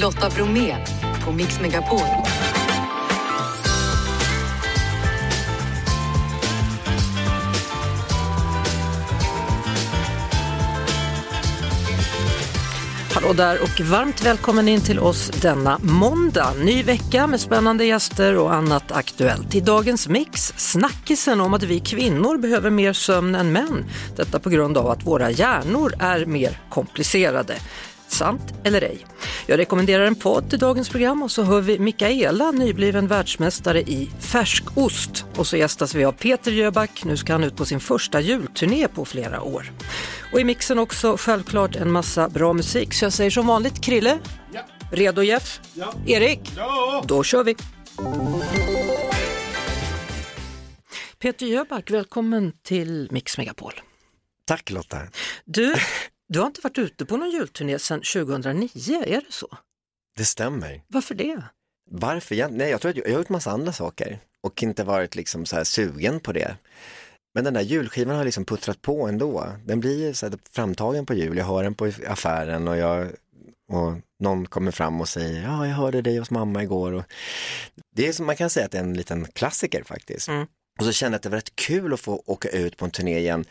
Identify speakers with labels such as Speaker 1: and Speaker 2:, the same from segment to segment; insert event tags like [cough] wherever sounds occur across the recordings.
Speaker 1: Lotta Bromé på Mix Megapol.
Speaker 2: Hallå där och varmt välkommen in till oss denna måndag. Ny vecka med spännande gäster och annat aktuellt. I dagens mix, snackisen om att vi kvinnor behöver mer sömn än män. Detta på grund av att våra hjärnor är mer komplicerade. Sant eller ej? Jag rekommenderar en podd till dagens program och så hör vi Mikaela, nybliven världsmästare i färskost. Och så gästas vi av Peter Jöback, nu ska han ut på sin första julturné på flera år. Och i mixen också självklart en massa bra musik, så jag säger som vanligt Krille,
Speaker 3: Ja.
Speaker 2: redo Jeff,
Speaker 3: Ja.
Speaker 2: Erik,
Speaker 3: Ja.
Speaker 2: då kör vi! Peter Jöback, välkommen till Mix Megapol.
Speaker 4: Tack Lotta.
Speaker 2: Du, [laughs] du har inte varit ute på någon julturné sedan 2009, är det så?
Speaker 4: Det stämmer.
Speaker 2: Varför det?
Speaker 4: Varför? Jag, nej, jag tror att jag, jag har gjort massa andra saker och inte varit liksom så här sugen på det. Men den där julskivan har liksom puttrat på ändå. Den blir så här framtagen på jul. Jag har den på affären och, jag, och någon kommer fram och säger ja, jag hörde dig hos mamma igår. Och det är som man kan säga att det är en liten klassiker faktiskt.
Speaker 2: Mm.
Speaker 4: Och så kände jag att det var rätt kul att få åka ut på en turné igen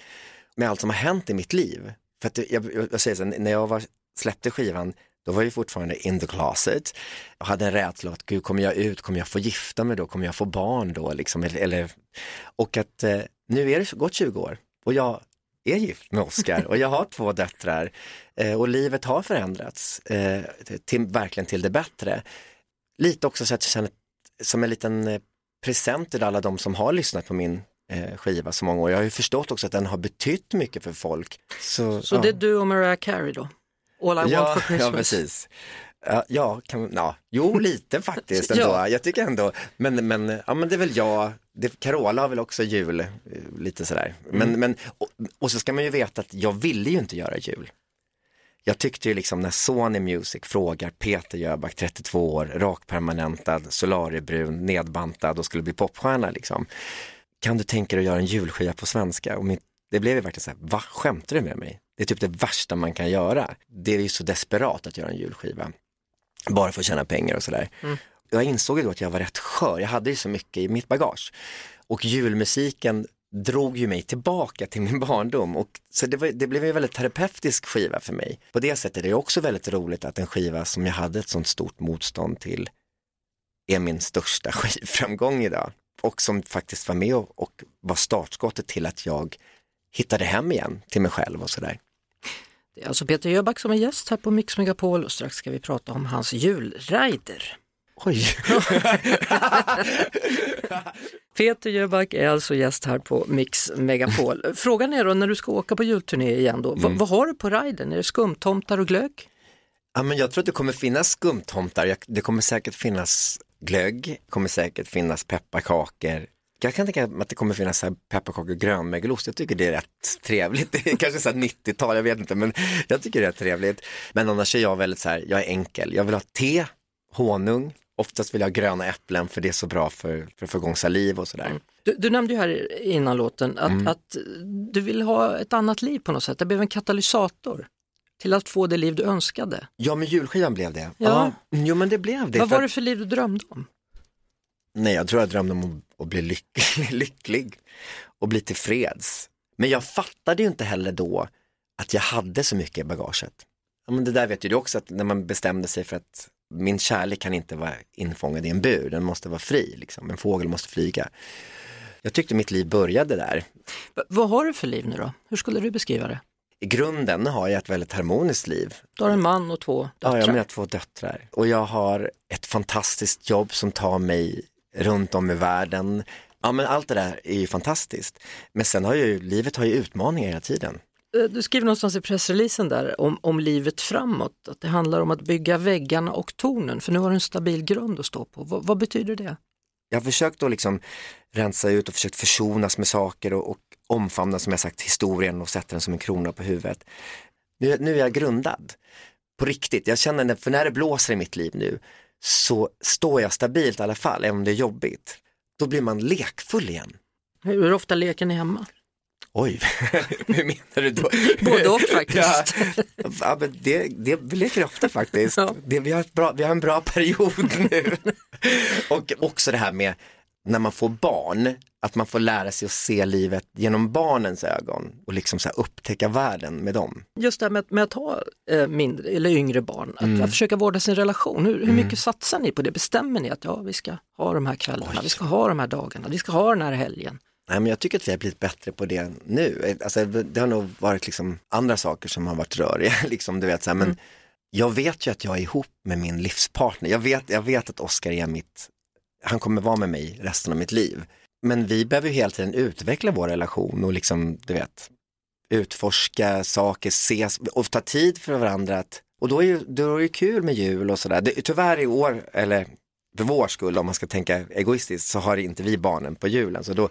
Speaker 4: med allt som har hänt i mitt liv. För att jag, jag, jag säger så, när jag var, släppte skivan, då var jag fortfarande in the closet. Jag hade en rädsla att, gud, kommer jag ut, kommer jag få gifta mig då, kommer jag få barn då, liksom, eller, eller och att eh, nu är det gått 20 år och jag är gift med Oscar och jag har två döttrar eh, och livet har förändrats, eh, till, verkligen till det bättre. Lite också så att jag känner som en liten eh, present till alla de som har lyssnat på min skiva så många år. Jag har ju förstått också att den har betytt mycket för folk. Så,
Speaker 2: Så
Speaker 4: ja.
Speaker 2: det är du och Mariah Carey då? All I
Speaker 4: ja,
Speaker 2: want for Christmas?
Speaker 4: Ja, precis. Ja, ja, kan, ja, jo lite faktiskt [laughs] ändå.
Speaker 2: Ja.
Speaker 4: Jag tycker ändå, men, men, ja, men det är väl jag, det, Carola har väl också jul, eh, lite sådär. Men,
Speaker 2: Mm.
Speaker 4: men, och, och så ska man ju veta att jag ville ju inte göra jul. Jag tyckte ju liksom när Sony Music frågar Peter Jöback, 32 år, rakpermanentad, solariebrun, nedbantad och skulle bli popstjärna liksom. Kan du tänka dig att göra en julskiva på svenska? Och mitt, det blev ju verkligen så här, va, skämtar du med mig? Det är typ det värsta man kan göra. Det är ju så desperat att göra en julskiva. Bara för att tjäna pengar och sådär. Jag insåg ju då att jag var rätt skör, jag hade ju så mycket i mitt bagage. Och julmusiken drog ju mig tillbaka till min barndom. Och så det, var, det blev en väldigt terapeutisk skiva för mig. På det sättet är det också väldigt roligt att en skiva som jag hade ett sånt stort motstånd till är min största [laughs] skivframgång idag. Och som faktiskt var med och, och var startskottet till att jag hittade hem igen till mig själv och sådär.
Speaker 2: Det är alltså Peter Jöback som är gäst här på Mix Megapol och strax ska vi prata om hans julrider.
Speaker 4: Oj! [laughs]
Speaker 2: Peter Jöback är alltså gäst här på Mix Megapol. Frågan är då när du ska åka på julturné igen då, vad, vad har du på riden? Är det skumtomtar och glögg?
Speaker 4: Ja, men jag tror att det kommer finnas skumtomtar, det kommer säkert finnas glögg, kommer säkert finnas pepparkakor. Jag kan tänka mig att det kommer finnas så här pepparkakor och grönmögelost. Jag tycker det är rätt trevligt. Det är kanske så här 90-tal, jag vet inte, men jag tycker det är rätt trevligt. Men annars är jag väldigt så här, jag är enkel. Jag vill ha te, honung, oftast vill jag ha gröna äpplen för det är så bra för, för att få igång saliv och sådär.
Speaker 2: Du, du nämnde ju här innan låten att, att du vill ha ett annat liv på något sätt. Det blev en katalysator till att få det liv du önskade.
Speaker 4: Ja, men julskivan blev det.
Speaker 2: Ja.
Speaker 4: Jo, men det blev det.
Speaker 2: vad var det för liv du drömde om?
Speaker 4: Nej, jag tror jag drömde om att, att bli lycklig, [laughs] lycklig och bli tillfreds. Men jag fattade ju inte heller då att jag hade så mycket i bagaget. Ja, men det där vet ju du också, att när man bestämde sig för att min kärlek kan inte vara infångad i en bur, den måste vara fri, liksom. en fågel måste flyga. Jag tyckte mitt liv började där.
Speaker 2: V- vad har du för liv nu då? Hur skulle du beskriva det?
Speaker 4: I grunden har jag ett väldigt harmoniskt liv.
Speaker 2: Du har en man och två
Speaker 4: Ja,
Speaker 2: döttrar.
Speaker 4: jag har två döttrar och jag har ett fantastiskt jobb som tar mig runt om i världen. Ja, men allt det där är ju fantastiskt. Men sen har ju livet har ju utmaningar hela tiden.
Speaker 2: Eh, Du skriver någonstans i pressreleasen där om, om livet framåt, att det handlar om att bygga väggarna och tornen, för nu har du en stabil grund att stå på. Vad, vad betyder det?
Speaker 4: Jag har försökt att liksom rensa ut och försökt försonas med saker och, och omfamna som jag sagt historien och sätta den som en krona på huvudet. Nu, nu är jag grundad på riktigt. Jag känner, att för när det blåser i mitt liv nu så står jag stabilt i alla fall, även om det är jobbigt. Då blir man lekfull igen.
Speaker 2: Hur ofta leker ni hemma?
Speaker 4: Oj, [laughs] hur menar du då?
Speaker 2: Både och faktiskt.
Speaker 4: Ja, ja men det, det leker ofta faktiskt.
Speaker 2: Ja.
Speaker 4: Det, vi, har bra, vi har en bra period [laughs] nu. och också det här med när man får barn, att man får lära sig att se livet genom barnens ögon och liksom så upptäcka världen med dem.
Speaker 2: Just det här med, med att ha eh, mindre eller yngre barn, att,
Speaker 4: Mm.
Speaker 2: att försöka vårda sin relation. Hur, hur mycket satsar ni på det? Bestämmer ni att ja, vi ska ha de här kvällarna,
Speaker 4: Oj.
Speaker 2: vi ska ha de här dagarna, vi ska ha den här helgen?
Speaker 4: Nej, men jag tycker att vi har blivit bättre på det nu. Alltså, det har nog varit liksom andra saker som har varit röriga. [laughs] Liksom, du vet, så här, men Jag vet ju att jag är ihop med min livspartner. Jag vet, jag vet att Oskar är mitt, han kommer vara med mig resten av mitt liv. Men vi behöver ju hela tiden utveckla vår relation och liksom, du vet, utforska saker, ses och ta tid för varandra. Att, och då är, ju, då är det ju kul med jul och sådär. Tyvärr i år, eller för vår skull om man ska tänka egoistiskt, så har inte vi barnen på julen. Så då,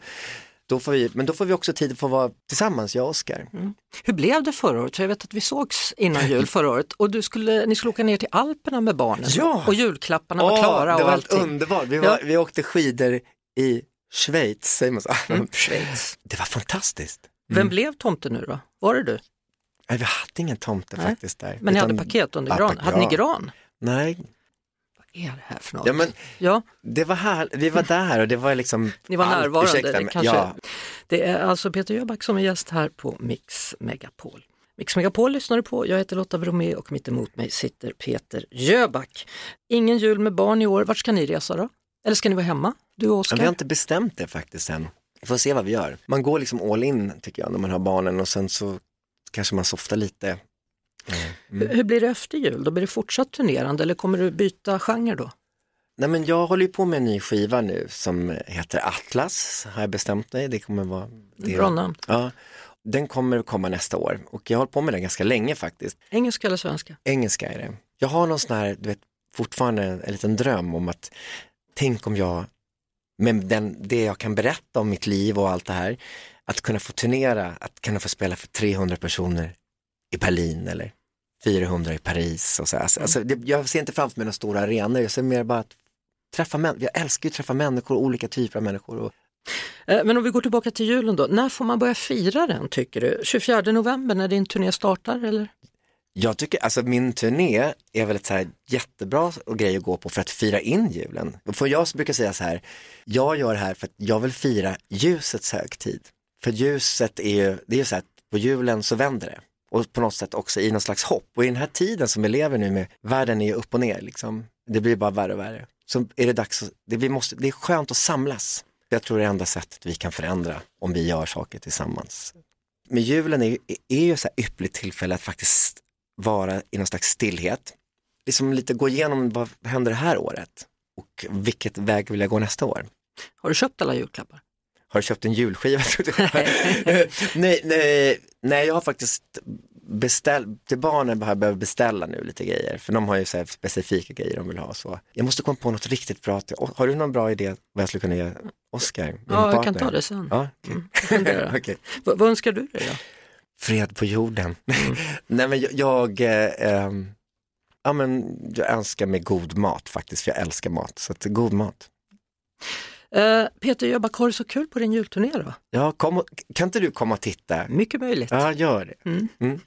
Speaker 4: då får vi, men då får vi också tid för att vara tillsammans, jag och Oskar.
Speaker 2: Hur blev det förra året? Jag vet att vi sågs innan jul förra året och du skulle, ni skulle åka ner till Alperna med barnen
Speaker 4: Ja!
Speaker 2: och julklapparna var
Speaker 4: Åh,
Speaker 2: klara
Speaker 4: det var helt underbart. Vi, var,
Speaker 2: Ja.
Speaker 4: vi åkte skidor i Schweiz, säger man så?
Speaker 2: Mm, Schweiz.
Speaker 4: Det var fantastiskt.
Speaker 2: Vem blev tomte nu då? Var det du?
Speaker 4: Nej, vi hade ingen tomte
Speaker 2: Nej.
Speaker 4: faktiskt där.
Speaker 2: Men ni
Speaker 4: Utan-
Speaker 2: hade paket under
Speaker 4: Ja,
Speaker 2: gran.
Speaker 4: pa-
Speaker 2: Hade ni gran?
Speaker 4: Nej,
Speaker 2: är det här för något?
Speaker 4: ja, men
Speaker 2: Ja,
Speaker 4: det var här, vi var där och det var liksom [laughs]
Speaker 2: ni var
Speaker 4: allt,
Speaker 2: närvarande.
Speaker 4: ursäkta, men-
Speaker 2: kanske...
Speaker 4: Ja,
Speaker 2: det är alltså Peter Jöback som är gäst här på Mix Megapol. Mix Megapol lyssnar du på. Jag heter Lotta Bromé och mitt emot mig sitter Peter Jöback. Ingen jul med barn i år. Vart ska ni resa då? Eller ska ni vara hemma? Du och Oskar?
Speaker 4: vi har inte bestämt det faktiskt än. Vi får se vad vi gör. Man går liksom all in tycker jag när man har barnen och sen så kanske man softar lite. Eh,
Speaker 2: Hur, hur blir det efter jul? Då blir det fortsatt turnerande eller kommer du byta genre då?
Speaker 4: Nej men jag håller ju på med en ny skiva nu som heter Atlas, har jag bestämt mig. Det kommer vara... Det,
Speaker 2: Bra namn.
Speaker 4: Ja, den kommer komma nästa år och jag har hållit på med den ganska länge faktiskt.
Speaker 2: Engelska eller svenska?
Speaker 4: Engelska är det. Jag har någon sån här, du vet, fortfarande en liten dröm om att tänk om jag, med den, det jag kan berätta om mitt liv och allt det här, att kunna få turnera, att kunna få spela för 300 personer i Berlin eller 400 i Paris och så. Alltså, alltså, det, jag ser inte framför mig några stora arenor, jag ser mer bara att träffa människor, jag älskar ju att träffa människor, olika typer av människor. Och,
Speaker 2: Eh, Men om vi går tillbaka till julen då, när får man börja fira den tycker du? 24 november när din turné startar eller?
Speaker 4: Jag tycker, alltså min turné är väl ett så här jättebra grej att gå på för att fira in julen. För jag brukar säga så här, jag gör det här för att jag vill fira ljusets högtid. För ljuset är ju, det är ju så här, på julen så vänder det. Och på något sätt också i någon slags hopp. Och i den här tiden som vi lever nu med, världen är ju upp och ner liksom. Det blir bara värre och värre. Så är det dags, att, det, vi måste, det är skönt att samlas. Jag tror det är enda sättet vi kan förändra om vi gör saker tillsammans. Men julen är, ju- är ju så här ypperligt tillfälle att faktiskt vara i någon slags stillhet. Liksom lite gå igenom vad händer det här året och vilket väg vill jag gå nästa år.
Speaker 2: Har du köpt alla julklappar?
Speaker 4: Har du köpt en julskiva? [laughs] [laughs] nej, nej, nej, jag har faktiskt beställt, till barnen har jag behövt beställa nu lite grejer, för de har ju så här specifika grejer de vill ha. Så. Jag måste komma på något riktigt bra. till- Har du någon bra idé vad jag skulle kunna ge Oscar?
Speaker 2: Ja, jag kan ta det sen.
Speaker 4: Ja, okej.
Speaker 2: jag funderar. [laughs]
Speaker 4: Okej.
Speaker 2: Vad, önskar du dig då?
Speaker 4: Fred på jorden. Nej men jag, jag, eh, ehm, ja, men jag önskar mig god mat faktiskt, för jag älskar mat. Så att, god mat.
Speaker 2: Eh, Peter Jöback, har du så kul på din julturné då?
Speaker 4: Ja, kom och, kan inte du komma och titta?
Speaker 2: Mycket möjligt.
Speaker 4: Ja, gör det. [laughs]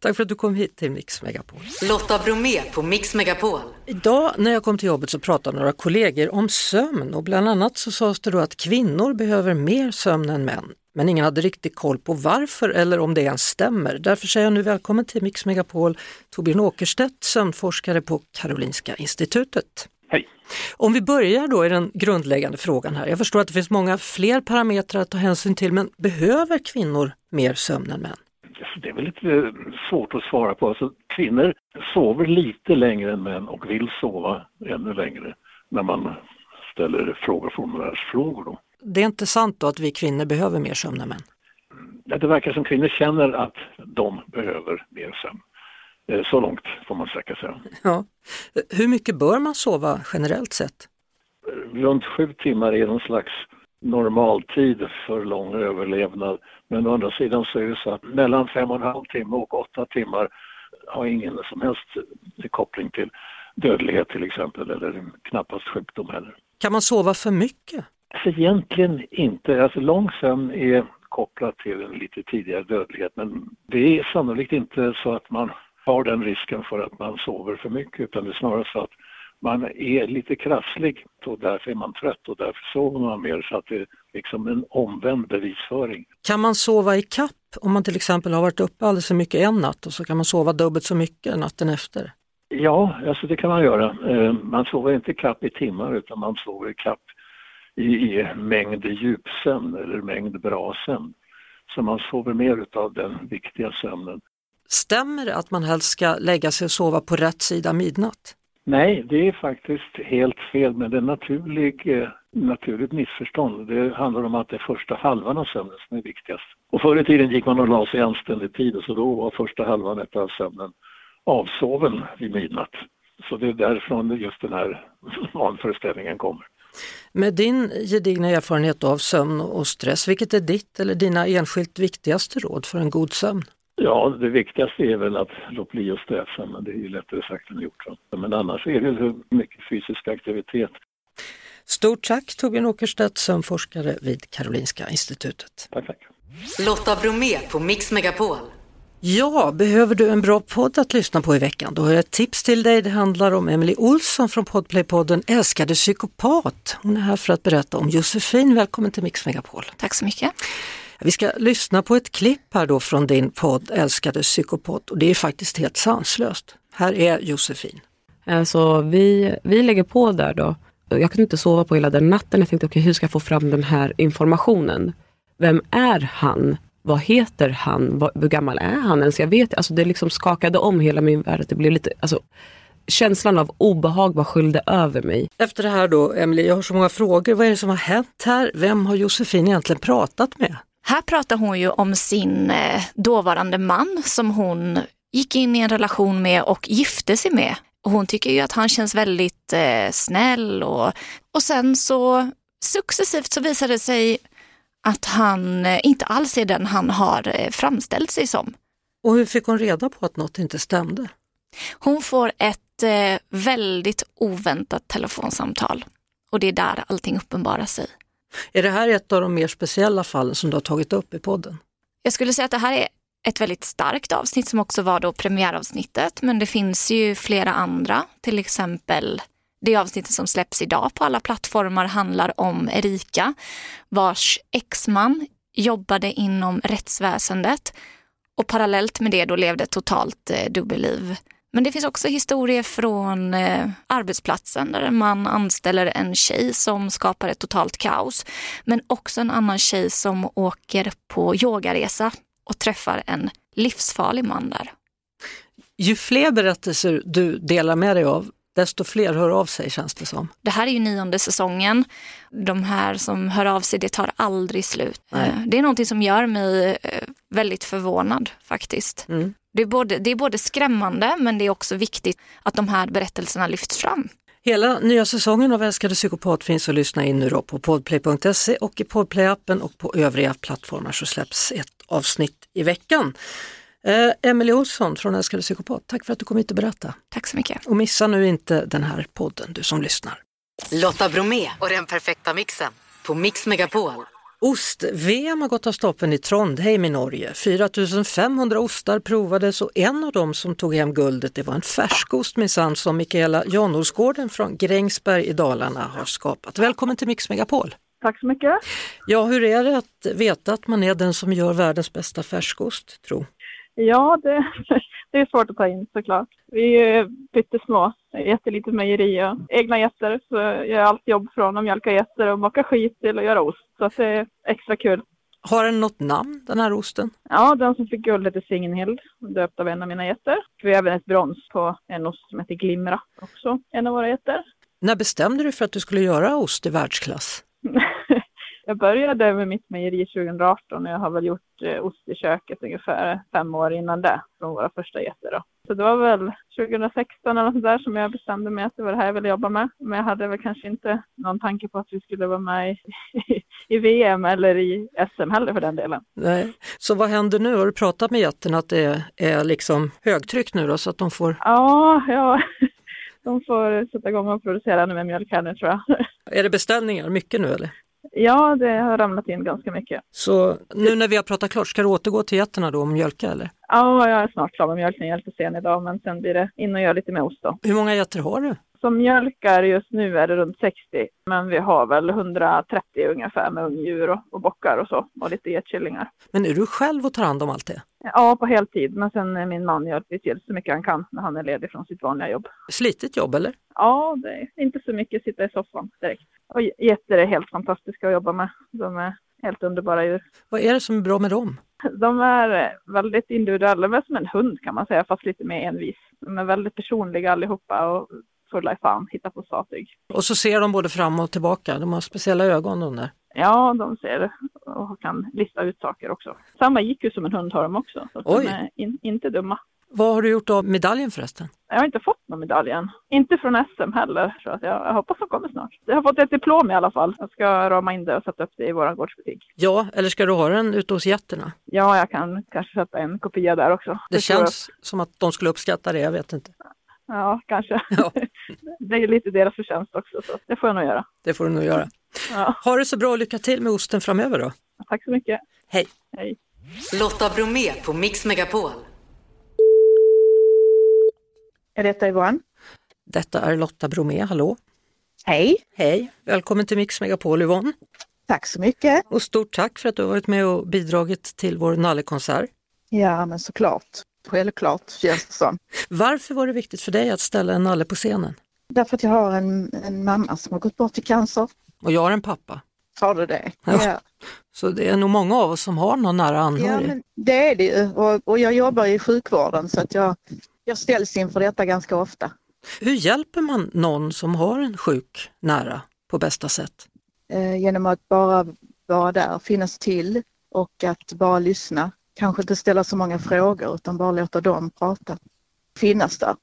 Speaker 2: Tack för att du kom hit till Mix Megapol.
Speaker 1: Lotta Bromé på Mix Megapol.
Speaker 2: Idag när jag kom till jobbet så pratade några kollegor om sömn och bland annat så sades det då att kvinnor behöver mer sömn än män. Men ingen hade riktigt koll på varför eller om det ens stämmer. Därför säger jag nu välkommen till Mix Megapol, Torbjörn Åkerstedt, sömnforskare på Karolinska institutet.
Speaker 3: Hej.
Speaker 2: Om vi börjar då i den grundläggande frågan här. Jag förstår att det finns många fler parametrar att ta hänsyn till, men behöver kvinnor mer sömn än män?
Speaker 3: Det är väl lite svårt att svara på. Alltså, kvinnor sover lite längre än män och vill sova ännu längre när man ställer frågor, formulärsfrågor. Då.
Speaker 2: Det är inte sant då att vi kvinnor behöver mer sömn än män?
Speaker 3: Ja, Det verkar som kvinnor känner att de behöver mer sömn. Eh, Så långt får man sträcka sig.
Speaker 2: Ja. Hur mycket bör man sova generellt sett?
Speaker 3: Runt sju timmar är någon slags normaltid för lång överlevnad. Men å andra sidan så är det så att mellan fem och en halv timme och åtta timmar har ingen som helst koppling till dödlighet till exempel eller knappast sjukdom heller.
Speaker 2: Kan man sova för mycket?
Speaker 3: Alltså egentligen inte. Alltså lång sömn är kopplat till en lite tidigare dödlighet. Men det är sannolikt inte så att man har den risken för att man sover för mycket utan det är snarare så att man är lite krasslig och därför är man trött och därför sover man mer så att det är liksom en omvänd bevisföring.
Speaker 2: Kan man sova i kapp om man till exempel har varit uppe alldeles för mycket en natt och så kan man sova dubbelt så mycket natten efter?
Speaker 3: Ja, alltså det kan man göra. Eh, man sover inte kapp i timmar utan man sover kapp i, i mängd djupsömn eller mängd bra sömn. Så man sover mer utav den viktiga sömnen.
Speaker 2: Stämmer det att man helst ska lägga sig och sova på rätt sida midnatt?
Speaker 3: Nej, det är faktiskt helt fel, men det är naturlig, eh, naturligt missförstånd. Det handlar om att det är första halvan av sömnen som är viktigast. Och förr i tiden gick man och la sig i anständig tid och så då var första halvan av sömnen avsoven vid midnatt. Så det är därifrån just den här [laughs] vanföreställningen kommer.
Speaker 2: Med din gedigna erfarenhet av sömn och stress, vilket är ditt eller dina enskilt viktigaste råd för en god sömn?
Speaker 3: Ja, det viktigaste är väl att låta bli att stressa, men det är ju lättare sagt än gjort. Men annars är det mycket fysisk aktivitet.
Speaker 2: Stort tack Torbjörn Åkerstedt, sömnforskare vid Karolinska institutet.
Speaker 3: Tack, tack.
Speaker 1: Lotta Bromé på Mix Megapol.
Speaker 2: Ja, behöver du en bra podd att lyssna på i veckan? Då har jag ett tips till dig. Det handlar om Emily Olsson från Podplay-podden Älskade psykopat. Hon är här för att berätta om Josefin. Välkommen till Mix Megapol.
Speaker 5: Tack så mycket.
Speaker 2: Vi ska lyssna på ett klipp här då från din podd Älskade psykopat och det är faktiskt helt sanslöst. Här är Josefin.
Speaker 6: Alltså, vi, vi lägger på där då. Jag kunde inte sova på hela den natten. Jag tänkte, okay, hur ska jag få fram den här informationen? Vem är han? Vad heter han? Vad, hur gammal är han ens? Jag vet alltså Det liksom skakade om hela min värld. Det blev lite, alltså, känslan av obehag bara skyllde över mig.
Speaker 2: Efter det här då, Emily, jag har så många frågor. Vad är det som har hänt här? Vem har Josefin egentligen pratat med?
Speaker 5: Här pratar hon ju om sin eh, dåvarande man som hon gick in i en relation med och gifte sig med. Hon tycker ju att han känns väldigt eh, snäll och, och sen så successivt så visade det sig att han eh, inte alls är den han har eh, framställt sig som.
Speaker 2: Och hur fick hon reda på att något inte stämde?
Speaker 5: Hon får ett eh, väldigt oväntat telefonsamtal och det är där allting uppenbarar sig.
Speaker 2: Är det här ett av de mer speciella fallen som du har tagit upp i podden?
Speaker 5: Jag skulle säga att det här är ett väldigt starkt avsnitt som också var då premiäravsnittet. Men det finns ju flera andra, till exempel det avsnittet som släpps idag på alla plattformar handlar om Erika vars exman jobbade inom rättsväsendet och parallellt med det då levde ett totalt eh, dubbelliv. Men det finns också historier från eh, arbetsplatsen där en man anställer en tjej som skapar ett totalt kaos. Men också en annan tjej som åker på yogaresa och träffar en livsfarlig man där.
Speaker 2: Ju fler berättelser du delar med dig av, desto fler hör av sig känns det som.
Speaker 5: Det här är ju nionde säsongen. De här som hör av sig, det tar aldrig slut. Nej. Eh, det är någonting som gör mig eh, väldigt förvånad faktiskt. Mm. Det, är både, det är både skrämmande men det är också viktigt att de här berättelserna lyfts fram.
Speaker 2: Hela nya säsongen av Älskade psykopat finns att lyssna in nu då på podplay.se och i podplay-appen och på övriga plattformar så släpps ett avsnitt i veckan. Eh, Emelie Olsson från Älskade psykopat, tack för att du kom hit och berättade.
Speaker 5: Tack så mycket.
Speaker 2: Och missa nu inte den här podden, du som lyssnar.
Speaker 1: Lotta Bromé och den perfekta mixen på Mix Megapol.
Speaker 2: Ost-VM har gått av stapeln i Trondheim i Norge. 4500 ostar provades och en av dem som tog hem guldet det var en färskost minsann som Mikaela Janåsgården från Grängesberg i Dalarna har skapat. Välkommen till Mix Megapol!
Speaker 7: Tack så mycket!
Speaker 2: Ja, hur är det att veta att man är den som gör världens bästa färskost, tro?
Speaker 7: Ja, det, det är svårt att ta in såklart. Vi är pyttesmå, jättelitet mejeri och egna getter. Så jag gör allt jobb från att mjölka getter och mocka skit till att göra ost. Så det är extra kul.
Speaker 2: Har den något namn, den här osten?
Speaker 7: Ja, den som fick guld heter Signhild, döpt av en av mina getter. Vi har även ett brons på en ost som heter Glimra, också en av våra getter.
Speaker 2: När bestämde du för att du skulle göra ost i världsklass? [laughs]
Speaker 7: Jag började med mitt mejeri 2018 och jag har väl gjort eh, ost i köket ungefär fem år innan det från våra första getter. Då. Så det var väl 2016 eller sånt där som jag bestämde mig att det var det här jag ville jobba med. Men jag hade väl kanske inte någon tanke på att vi skulle vara med i, [laughs] i VM eller i SM heller för den delen.
Speaker 2: Nej. Så vad händer nu? Har du pratat med jätterna att det är liksom högtryck nu då så att de får?
Speaker 7: Ja, ja. [laughs] De får sätta igång och producera ännu mer mjölk här nu tror jag. [laughs]
Speaker 2: Är det beställningar mycket nu eller?
Speaker 7: Ja, det har ramlat in ganska mycket.
Speaker 2: Så nu när vi har pratat klart, ska du återgå till getterna då och mjölka eller?
Speaker 7: Ja, jag är snart klar med mjölkningen. Jag är lite sen idag, men sen blir det in och göra lite med ost då.
Speaker 2: Hur många getter har du?
Speaker 7: Som mjölkar just nu är det runt 60, men vi har väl 130 ungefär med ungdjur och, och bockar och så och lite getkillingar.
Speaker 2: Men är du själv och tar hand om allt det?
Speaker 7: Ja, på heltid, men sen är min man hjälper till så mycket han kan när han är ledig från sitt vanliga jobb.
Speaker 2: Slitigt jobb eller?
Speaker 7: Ja, det är inte så mycket sitta i soffan direkt. Och getter är helt fantastiska att jobba med. De är helt underbara djur.
Speaker 2: Vad är det som är bra med dem?
Speaker 7: De är väldigt individuella, men som en hund kan man säga, fast lite mer envis. De är väldigt personliga allihopa och fulla i fan, hitta på sattyg.
Speaker 2: Och så ser de både fram och tillbaka, de har speciella ögon de där.
Speaker 7: Ja, de ser och kan lista ut saker också. Samma gick ju som en hund har de också, så
Speaker 2: Oj.
Speaker 7: de är in, inte dumma.
Speaker 2: Vad har du gjort av medaljen förresten?
Speaker 7: Jag har inte fått någon medalj än. Inte från SM heller, så att jag, jag hoppas de kommer snart. Jag har fått ett diplom i alla fall. Jag ska rama in det och sätta upp det i vår gårdsbutik.
Speaker 2: Ja, eller ska du ha den ute hos getterna?
Speaker 7: Ja, jag kan kanske sätta en kopia där också.
Speaker 2: Det
Speaker 7: jag.
Speaker 2: känns som att de skulle uppskatta det, jag vet inte.
Speaker 7: Ja, kanske.
Speaker 2: Ja. [laughs]
Speaker 7: det är lite deras förtjänst också, så det får jag nog göra.
Speaker 2: Det får du nog göra.
Speaker 7: Ja,
Speaker 2: Ha det så bra och lycka till med osten framöver då.
Speaker 7: tack så mycket.
Speaker 2: Hej!
Speaker 7: Hej.
Speaker 1: Lotta Bromé på Mix Megapol.
Speaker 8: Är detta Yvonne?
Speaker 2: Detta är Lotta Bromé, hallå!
Speaker 8: Hej,
Speaker 2: Hej! Välkommen till Mix Megapol Yvonne.
Speaker 8: tack så mycket.
Speaker 2: Och stort tack för att du har varit med och bidragit till vår nallekonsert.
Speaker 8: Ja, men såklart. Självklart känns det som.
Speaker 2: Varför var det viktigt för dig att ställa en nalle på scenen?
Speaker 8: Därför att jag har en, en mamma som har gått bort i cancer.
Speaker 2: Och jag har en pappa.
Speaker 8: Har du det?
Speaker 2: Ja.
Speaker 8: Ja,
Speaker 2: Så det är nog många av oss som har någon nära
Speaker 8: ja
Speaker 2: anhörig.
Speaker 8: men det är det ju. Och, och jag jobbar i sjukvården så att jag, jag ställs inför detta ganska ofta.
Speaker 2: Hur hjälper man någon som har en sjuk nära på bästa sätt?
Speaker 8: Eh, genom att bara vara där, finnas till och att bara lyssna. Kanske inte ställa så många frågor utan bara låta dem prata. Finnas där.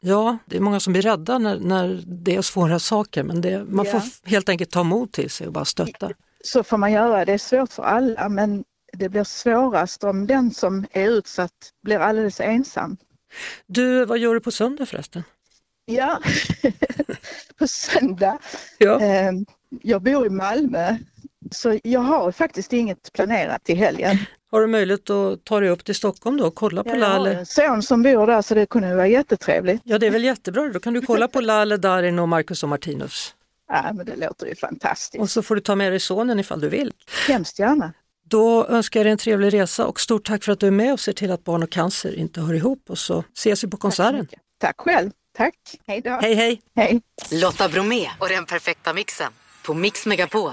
Speaker 2: Ja, det är många som blir rädda när, när det är svåra saker men det, man
Speaker 8: Ja.
Speaker 2: får helt enkelt ta mod till sig och bara stötta.
Speaker 8: Så får man göra. Det är svårt för alla men det blir svårast om den som är utsatt blir alldeles ensam.
Speaker 2: Du, vad gör du på söndag förresten?
Speaker 8: Ja, [laughs] på söndag.
Speaker 2: Ja.
Speaker 8: Eh, jag bor i Malmö så jag har faktiskt inget planerat till helgen.
Speaker 2: Har du möjlighet att ta dig upp till Stockholm då och kolla på
Speaker 8: Jag har en son som bor där så det kunde vara jättetrevligt.
Speaker 2: Ja, det är väl jättebra. Då kan du kolla på Lalle, Darin och Marcus och Martinus.
Speaker 8: Ja, men det låter ju fantastiskt.
Speaker 2: Och så får du ta med dig sonen ifall du vill.
Speaker 8: Hemskt gärna.
Speaker 2: Då önskar jag dig en trevlig resa och stort tack för att du är med och ser till att barn och cancer inte hör ihop och så ses vi på
Speaker 8: Tack
Speaker 2: konserten.
Speaker 8: mycket. Tack själv. Tack. Hej då.
Speaker 2: Hej hej!
Speaker 8: Hej.
Speaker 1: Lotta Bromé och den perfekta mixen på Mix Megapol.